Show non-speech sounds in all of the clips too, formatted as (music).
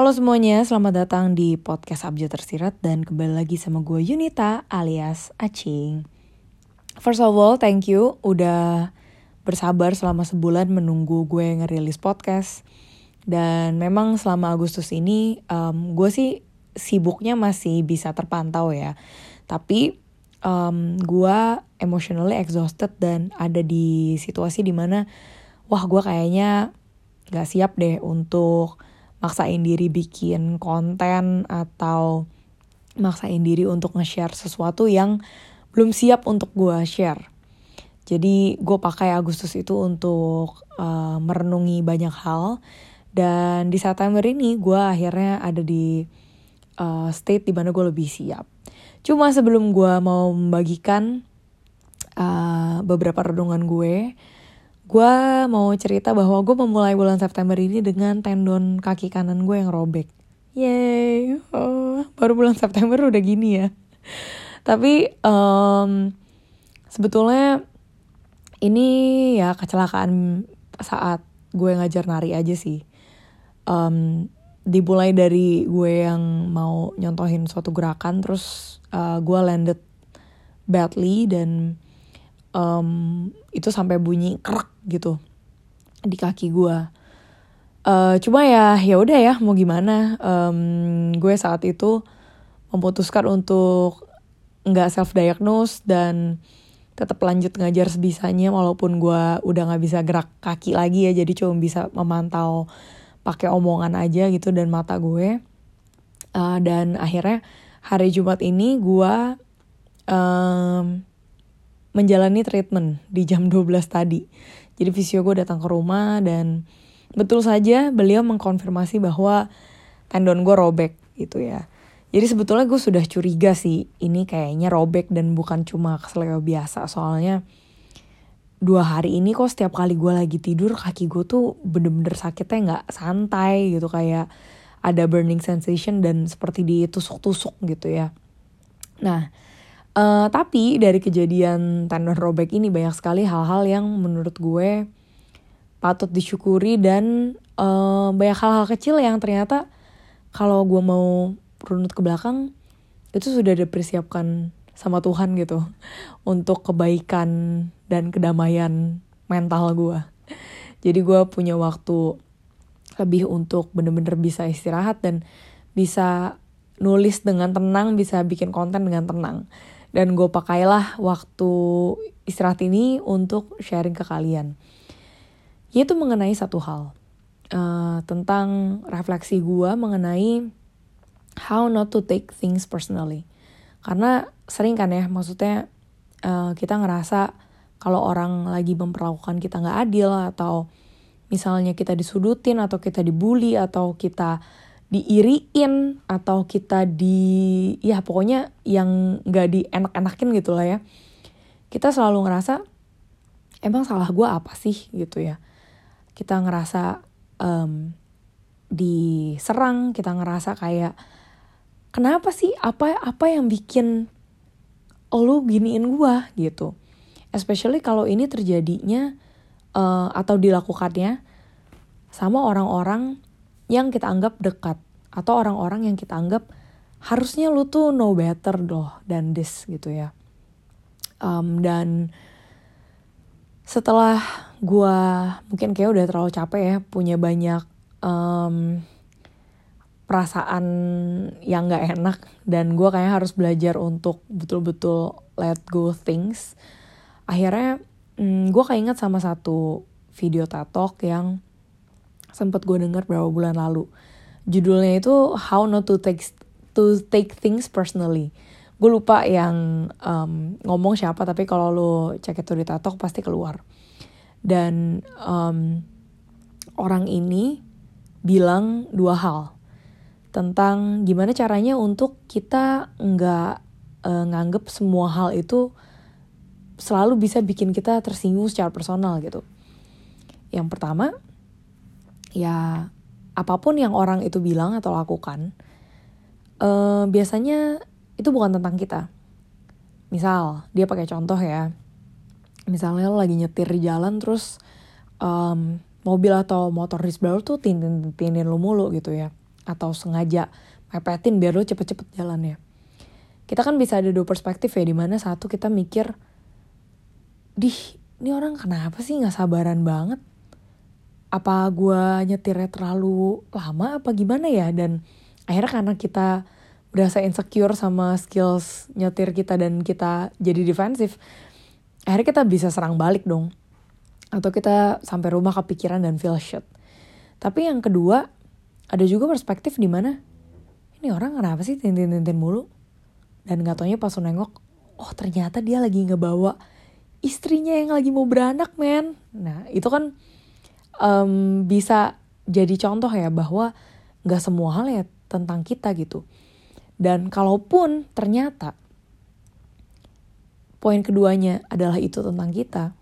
Halo semuanya, selamat datang di podcast Abjad Tersirat dan kembali lagi sama gue Yunita alias Acing. First of all, thank you udah bersabar selama sebulan menunggu gue ngerilis podcast. Dan memang selama Agustus ini um, gue sih sibuknya masih bisa terpantau ya. Tapi um, gue emotionally exhausted dan ada di situasi di mana wah gue kayaknya gak siap deh untuk maksain diri bikin konten atau maksain diri untuk nge-share sesuatu yang belum siap untuk gue share. Jadi gue pakai Agustus itu untuk uh, merenungi banyak hal dan di September ini gue akhirnya ada di uh, state di mana gue lebih siap. Cuma sebelum gue mau membagikan uh, beberapa renungan gue, gue mau cerita bahwa gue memulai bulan September ini dengan tendon kaki kanan gue yang robek. Yeay, oh, baru bulan September udah gini ya. Tapi um, sebetulnya ini ya kecelakaan saat gue ngajar nari aja sih. Um, dimulai dari gue yang mau nyontohin suatu gerakan, terus uh, gue landed badly dan um, itu sampai bunyi kerak gitu di kaki gue. Uh, cuma ya ya udah ya mau gimana. Um, gue saat itu memutuskan untuk nggak self diagnose dan tetap lanjut ngajar sebisanya walaupun gue udah nggak bisa gerak kaki lagi ya jadi cuma bisa memantau pakai omongan aja gitu dan mata gue uh, dan akhirnya hari Jumat ini gue um, menjalani treatment di jam 12 tadi. Jadi visio gue datang ke rumah dan betul saja beliau mengkonfirmasi bahwa tendon gue robek gitu ya. Jadi sebetulnya gue sudah curiga sih ini kayaknya robek dan bukan cuma keseleo biasa soalnya dua hari ini kok setiap kali gue lagi tidur kaki gue tuh bener-bener sakitnya nggak santai gitu kayak ada burning sensation dan seperti ditusuk-tusuk gitu ya. Nah Uh, tapi dari kejadian tendon robek ini banyak sekali hal-hal yang menurut gue patut disyukuri dan uh, banyak hal-hal kecil yang ternyata kalau gue mau runut ke belakang itu sudah dipersiapkan sama Tuhan gitu (laughs) untuk kebaikan dan kedamaian mental gue. Jadi gue punya waktu lebih untuk bener-bener bisa istirahat dan bisa nulis dengan tenang, bisa bikin konten dengan tenang dan gue pakailah waktu istirahat ini untuk sharing ke kalian. Yaitu mengenai satu hal. Uh, tentang refleksi gue mengenai how not to take things personally. Karena sering kan ya maksudnya uh, kita ngerasa kalau orang lagi memperlakukan kita nggak adil atau misalnya kita disudutin atau kita dibully atau kita diiriin atau kita di ya pokoknya yang nggak di enak-enakin gitu lah ya. Kita selalu ngerasa emang salah gue apa sih? gitu ya. Kita ngerasa um, diserang kita ngerasa kayak kenapa sih? Apa apa yang bikin lo giniin gue gitu. Especially kalau ini terjadinya uh, atau dilakukannya sama orang-orang yang kita anggap dekat atau orang-orang yang kita anggap harusnya lu tuh know better loh dan this gitu ya. Um, dan setelah gue mungkin kayak udah terlalu capek ya punya banyak um, perasaan yang nggak enak dan gue kayaknya harus belajar untuk betul-betul let go things akhirnya hmm, gue keinget sama satu video tatok yang sempat gue dengar beberapa bulan lalu. Judulnya itu How Not to Take to Take Things Personally. Gue lupa yang um, ngomong siapa tapi kalau lo cek itu di tatok pasti keluar. Dan um, orang ini bilang dua hal tentang gimana caranya untuk kita nggak uh, nganggep semua hal itu selalu bisa bikin kita tersinggung secara personal gitu. Yang pertama, ya apa pun yang orang itu bilang atau lakukan uh, biasanya itu bukan tentang kita. Misal dia pakai contoh ya. Misalnya lo lagi nyetir di jalan terus um, mobil atau motor di sebelah tuh tintin tinin lo mulu gitu ya. Atau sengaja mepetin biar lo cepet-cepet jalannya kita kan bisa ada dua perspektif ya di mana satu kita mikir dih ini orang kenapa sih nggak sabaran banget apa gue nyetirnya terlalu lama apa gimana ya? Dan akhirnya karena kita berasa insecure sama skills nyetir kita dan kita jadi defensif akhirnya kita bisa serang balik dong. Atau kita sampai rumah kepikiran dan feel shit. Tapi yang kedua ada juga perspektif di mana ini orang kenapa sih tintin-tintin mulu? Dan gak taunya pas nengok oh ternyata dia lagi ngebawa istrinya yang lagi mau beranak men. Nah itu kan um, bisa jadi contoh ya bahwa gak semua hal ya tentang kita gitu. Dan kalaupun ternyata poin keduanya adalah itu tentang kita,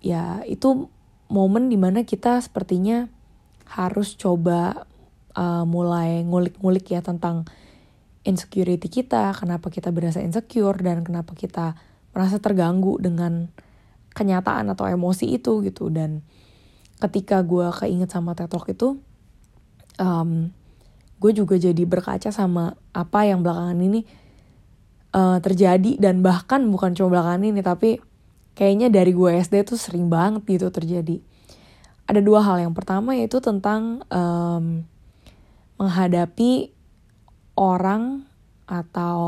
ya itu momen di mana kita sepertinya harus coba uh, mulai ngulik-ngulik ya tentang insecurity kita, kenapa kita berasa insecure dan kenapa kita merasa terganggu dengan kenyataan atau emosi itu gitu. Dan ketika gue keinget sama tetok itu um, gue juga jadi berkaca sama apa yang belakangan ini uh, terjadi. Dan bahkan bukan cuma belakangan ini tapi kayaknya dari gue SD tuh sering banget gitu terjadi. Ada dua hal. Yang pertama yaitu tentang um, menghadapi orang atau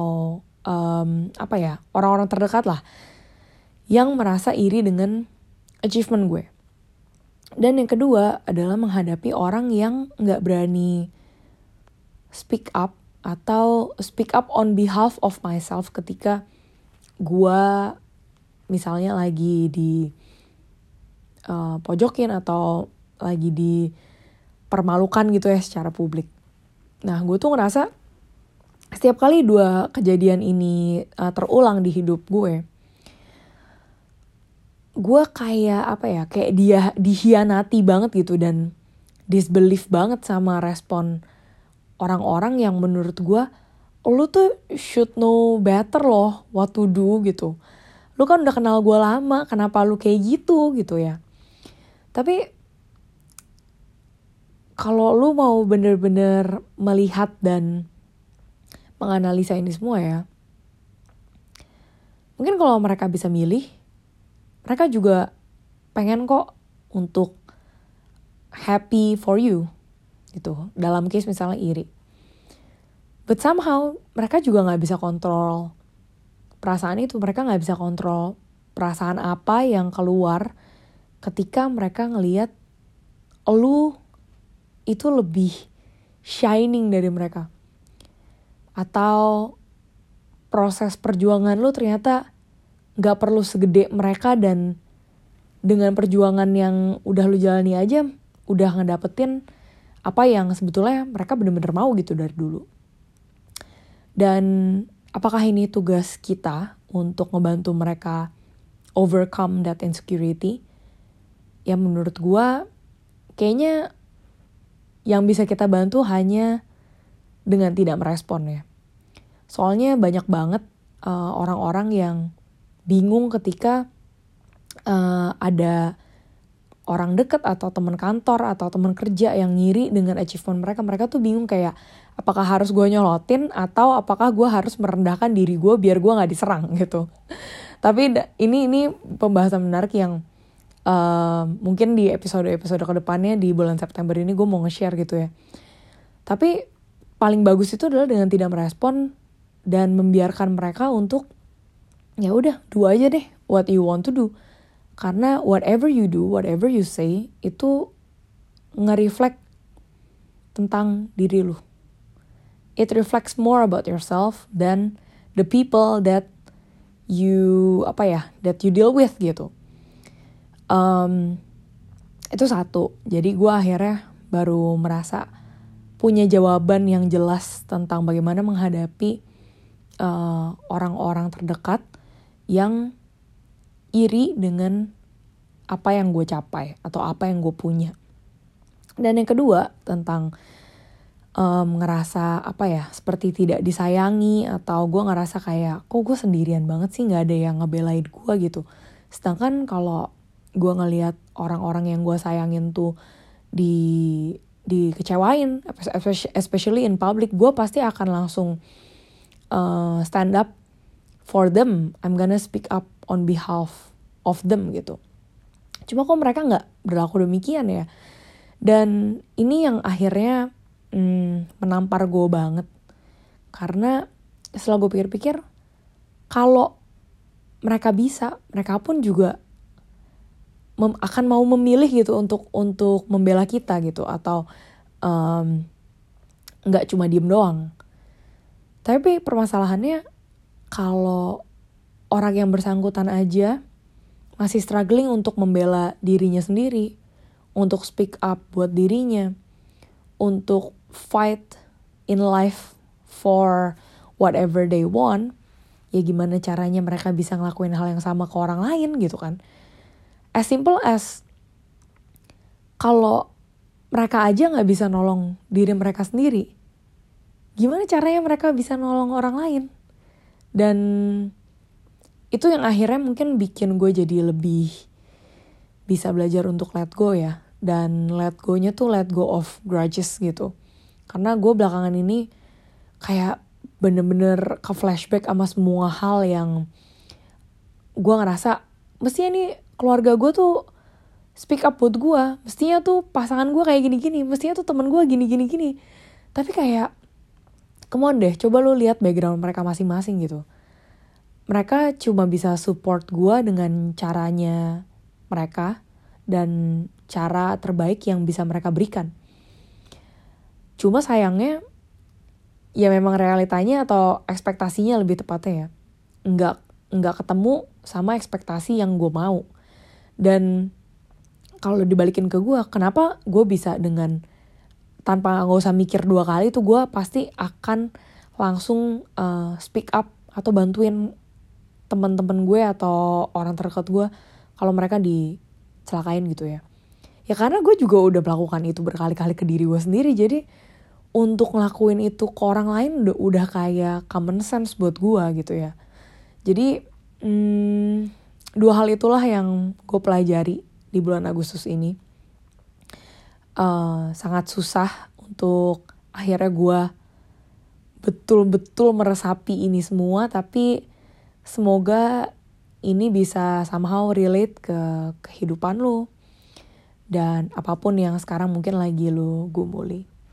um, apa ya orang-orang terdekat lah yang merasa iri dengan achievement gue. Dan yang kedua adalah menghadapi orang yang nggak berani speak up atau speak up on behalf of myself ketika gue misalnya lagi di uh, pojokin atau lagi di permalukan gitu ya secara publik. Nah gue tuh ngerasa setiap kali dua kejadian ini uh, terulang di hidup gue, gue kayak apa ya kayak dia dihianati banget gitu dan disbelief banget sama respon orang-orang yang menurut gue lu tuh should know better loh what to do gitu. Lu kan udah kenal gue lama kenapa lu kayak gitu? gitu ya. Tapi kalau lu mau bener-bener melihat dan menganalisa ini semua ya mungkin kalau mereka bisa milih mereka juga pengen kok untuk happy for you gitu. Dalam case misalnya iri. But somehow mereka juga nggak bisa kontrol perasaan itu. Mereka nggak bisa kontrol perasaan apa yang keluar ketika mereka ngelihat lu itu lebih shining dari mereka. Atau proses perjuangan lu ternyata nggak perlu segede mereka dan dengan perjuangan yang udah lu jalani aja udah ngedapetin apa yang sebetulnya mereka bener-bener mau gitu dari dulu. Dan apakah ini tugas kita untuk ngebantu mereka overcome that insecurity? Ya menurut gue kayaknya yang bisa kita bantu hanya dengan tidak merespon ya. Soalnya banyak banget uh, orang-orang yang bingung ketika uh, ada orang deket atau teman kantor atau teman kerja yang ngiri dengan achievement mereka mereka tuh bingung kayak apakah harus gue nyolotin atau apakah gue harus merendahkan diri gue biar gue nggak diserang (laughs) gitu. Tapi ini ini pembahasan menarik yang uh, mungkin di episode episode ke depannya di bulan September ini gue mau nge-share gitu ya. Tapi paling bagus itu adalah dengan tidak merespon dan membiarkan mereka untuk ya udah do aja deh what you want to do karena whatever you do, whatever you say, itu nge-reflect tentang diri lu. It reflects more about yourself than the people that you apa ya that you deal with gitu. Um, itu satu. Jadi gue akhirnya baru merasa punya jawaban yang jelas tentang bagaimana menghadapi uh, orang-orang uh, terdekat yang iri dengan apa yang gue capai atau apa yang gue punya. Dan yang kedua tentang um, ngerasa apa ya seperti tidak disayangi atau gue ngerasa kayak kok gue sendirian banget sih nggak ada yang ngebelain gue gitu. Sedangkan kalau gue ngelihat orang-orang yang gue sayangin tuh di dikecewain especially in public gue pasti akan langsung uh, stand up for them I'm gonna speak up on behalf of them gitu. Cuma kok mereka nggak berlaku demikian ya. Dan ini yang akhirnya hmm, menampar gue banget. Karena setelah gue pikir-pikir kalau mereka bisa mereka pun juga mem akan mau memilih gitu untuk untuk membela kita gitu. Atau nggak um, cuma diem doang. Tapi permasalahannya kalau orang yang bersangkutan aja masih struggling untuk membela dirinya sendiri, untuk speak up buat dirinya, untuk fight in life for whatever they want, ya gimana caranya mereka bisa ngelakuin hal yang sama ke orang lain gitu kan. As simple as kalau mereka aja nggak bisa nolong diri mereka sendiri, gimana caranya mereka bisa nolong orang lain? Dan itu yang akhirnya mungkin bikin gue jadi lebih bisa belajar untuk let go ya. Dan let go-nya tuh let go of grudges gitu. Karena gue belakangan ini kayak bener-bener ke flashback sama semua hal yang gue ngerasa mestinya nih keluarga gue tuh speak up buat gue. Mestinya tuh pasangan gue kayak gini-gini. Mestinya tuh temen gue gini-gini gini tapi kayak come on deh coba lu lihat background mereka masing-masing gitu mereka cuma bisa support gue dengan caranya mereka dan cara terbaik yang bisa mereka berikan. Cuma sayangnya ya memang realitanya atau ekspektasinya lebih tepatnya ya nggak nggak ketemu sama ekspektasi yang gue mau dan kalau dibalikin ke gue kenapa gue bisa dengan tanpa nggak usah mikir dua kali tuh gue pasti akan langsung uh, speak up atau bantuin teman-teman gue atau orang terdekat gue kalau mereka dicelakain gitu ya. Ya karena gue juga udah melakukan itu berkali-kali ke diri gue sendiri. Jadi untuk ngelakuin itu ke orang lain udah udah kayak common sense buat gue gitu ya. Jadi hmm, dua hal itulah yang gue pelajari di bulan Agustus ini uh, sangat susah untuk akhirnya gue betul-betul meresapi ini semua tapi Semoga ini bisa somehow relate ke kehidupan lo dan apa pun yang sekarang mungkin lagi lo gumuli.